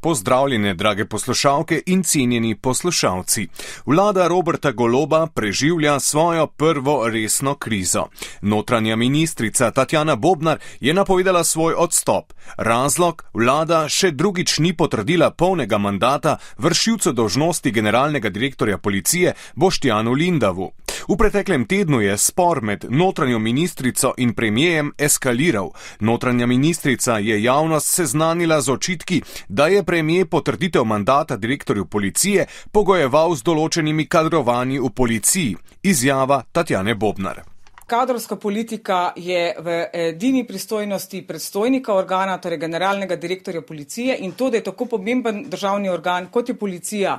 Pozdravljene, drage poslušalke in cenjeni poslušalci. Vlada Roberta Goloba preživlja svojo prvo resno krizo. Notranja ministrica Tatjana Bobnar je napovedala svoj odstop. Razlog: vlada še drugič ni potrdila polnega mandata vršilcu dožnosti generalnega direktorja policije Boštjanu Lindavu. V preteklem tednu je spor med notranjo ministrico in premijejem eskaliral. Notranja ministrica je javnost seznanila z očitki, da je premije potrditev mandata direktorju policije pogojeval z določenimi kadrovanji v policiji. Izjava Tatjane Bobnar. Kadrovska politika je v edini pristojnosti predstojnika organa, torej generalnega direktorja policije in to, da je tako pomemben državni organ kot je policija.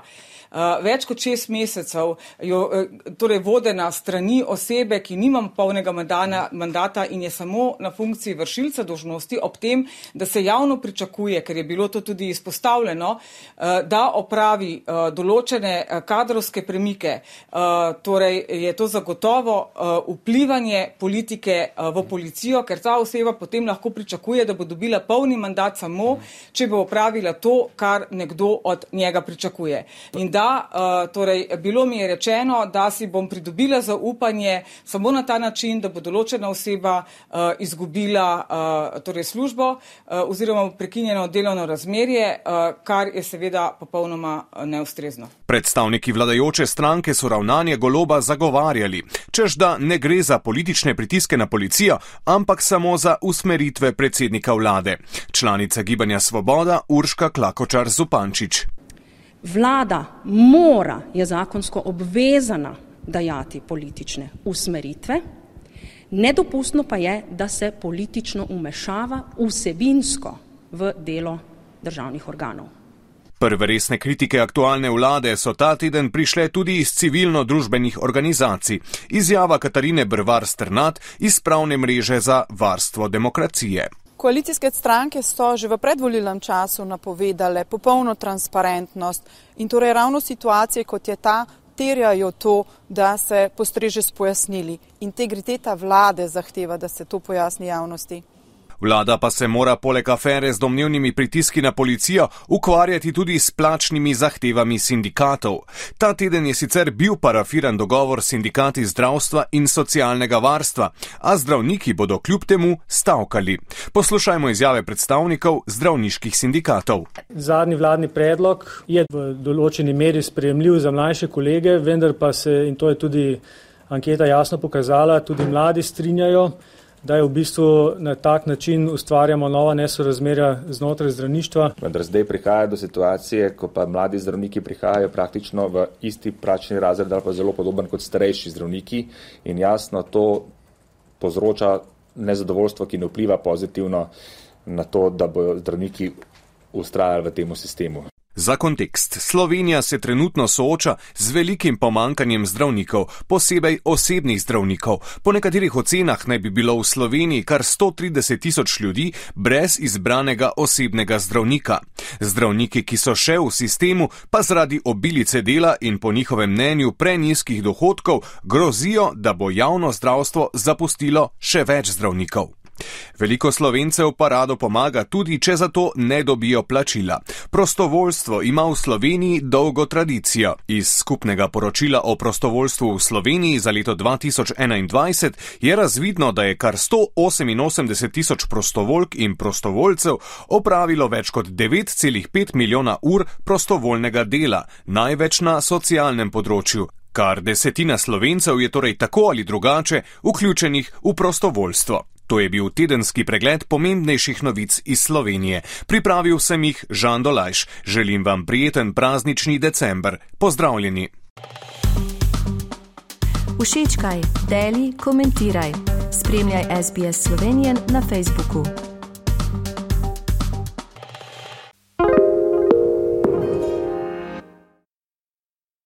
Eh, več kot šest mesecev, jo, eh, torej vodena strani osebe, ki nima polnega mandana, mandata in je samo na funkciji vršilca dožnosti, ob tem, da se javno pričakuje, ker je bilo to tudi izpostavljeno, eh, da opravi določene kadrovske premike. Torej je to zagotovo vplivanje politike v policijo, ker ta oseba potem lahko pričakuje, da bo dobila polni mandat samo, če bo opravila to, kar nekdo od njega pričakuje. In da uh, torej, bilo mi je rečeno, da si bom pridobila zaupanje samo na ta način, da bo določena oseba uh, izgubila torej službo oziroma prekinjeno delovno razmerje, kar je seveda popolnoma neustrezno. Predstavniki vladajoče stranke so ravnanje goloba zagovarjali, čež da ne gre za politične pritiske na policijo, ampak samo za usmeritve predsednika vlade. Članica gibanja Svoboda Urška Klakočar Zupančič. Vlada mora, je zakonsko obvezana dajati politične usmeritve, nedopustno pa je, da se politično umešava vsebinsko v delo državnih organov. Prve resne kritike aktualne vlade so ta teden prišle tudi iz civilno-družbenih organizacij. Izjava Katarine Brvar Strnat iz pravne mreže za varstvo demokracije. Koalicijske stranke so že v predvolilnem času napovedale popolno transparentnost in torej ravno situacije, kot je ta, terjajo to, da se postreže s pojasnili. Integriteta vlade zahteva, da se to pojasni javnosti. Vlada pa se mora poleg afere z domnevnimi pritiski na policijo ukvarjati tudi s plačnimi zahtevami sindikatov. Ta teden je sicer bil parafiran dogovor s sindikati zdravstva in socialnega varstva, a zdravniki bodo kljub temu stavkali. Poslušajmo izjave predstavnikov zdravniških sindikatov. Zadnji vladni predlog je v določeni meri sprejemljiv za mlajše kolege, vendar pa se, in to je tudi anketa jasno pokazala, tudi mladi strinjajo da je v bistvu na tak način ustvarjamo nova nesorazmerja znotraj zdravništva. Vendar zdaj prihaja do situacije, ko pa mladi zdravniki prihajajo praktično v isti pračni razred ali pa zelo podoben kot starejši zdravniki in jasno to povzroča nezadovoljstvo, ki ne vpliva pozitivno na to, da bodo zdravniki ustrajali v tem sistemu. Za kontekst, Slovenija se trenutno sooča z velikim pomankanjem zdravnikov, posebej osebnih zdravnikov. Po nekaterih ocenah naj bi bilo v Sloveniji kar 130 tisoč ljudi brez izbranega osebnega zdravnika. Zdravniki, ki so še v sistemu, pa zaradi obilice dela in po njihovem mnenju preniskih dohodkov grozijo, da bo javno zdravstvo zapustilo še več zdravnikov. Veliko slovencev pa rado pomaga, tudi če za to ne dobijo plačila. Prostovoljstvo ima v Sloveniji dolgo tradicijo. Iz skupnega poročila o prostovoljstvu v Sloveniji za leto 2021 je razvidno, da je kar 188 tisoč prostovoljk in prostovoljcev opravilo več kot 9,5 milijona ur prostovoljnega dela, največ na socialnem področju. Kar desetina slovencev je torej tako ali drugače vključenih v prostovoljstvo. To je bil tedenski pregled pomembnejših novic iz Slovenije. Pripravil sem jih Žan Dolajš. Želim vam prijeten praznični december. Pozdravljeni. Všečkaj, deli, komentiraj. Spremljaj SBS Slovenijo na Facebooku.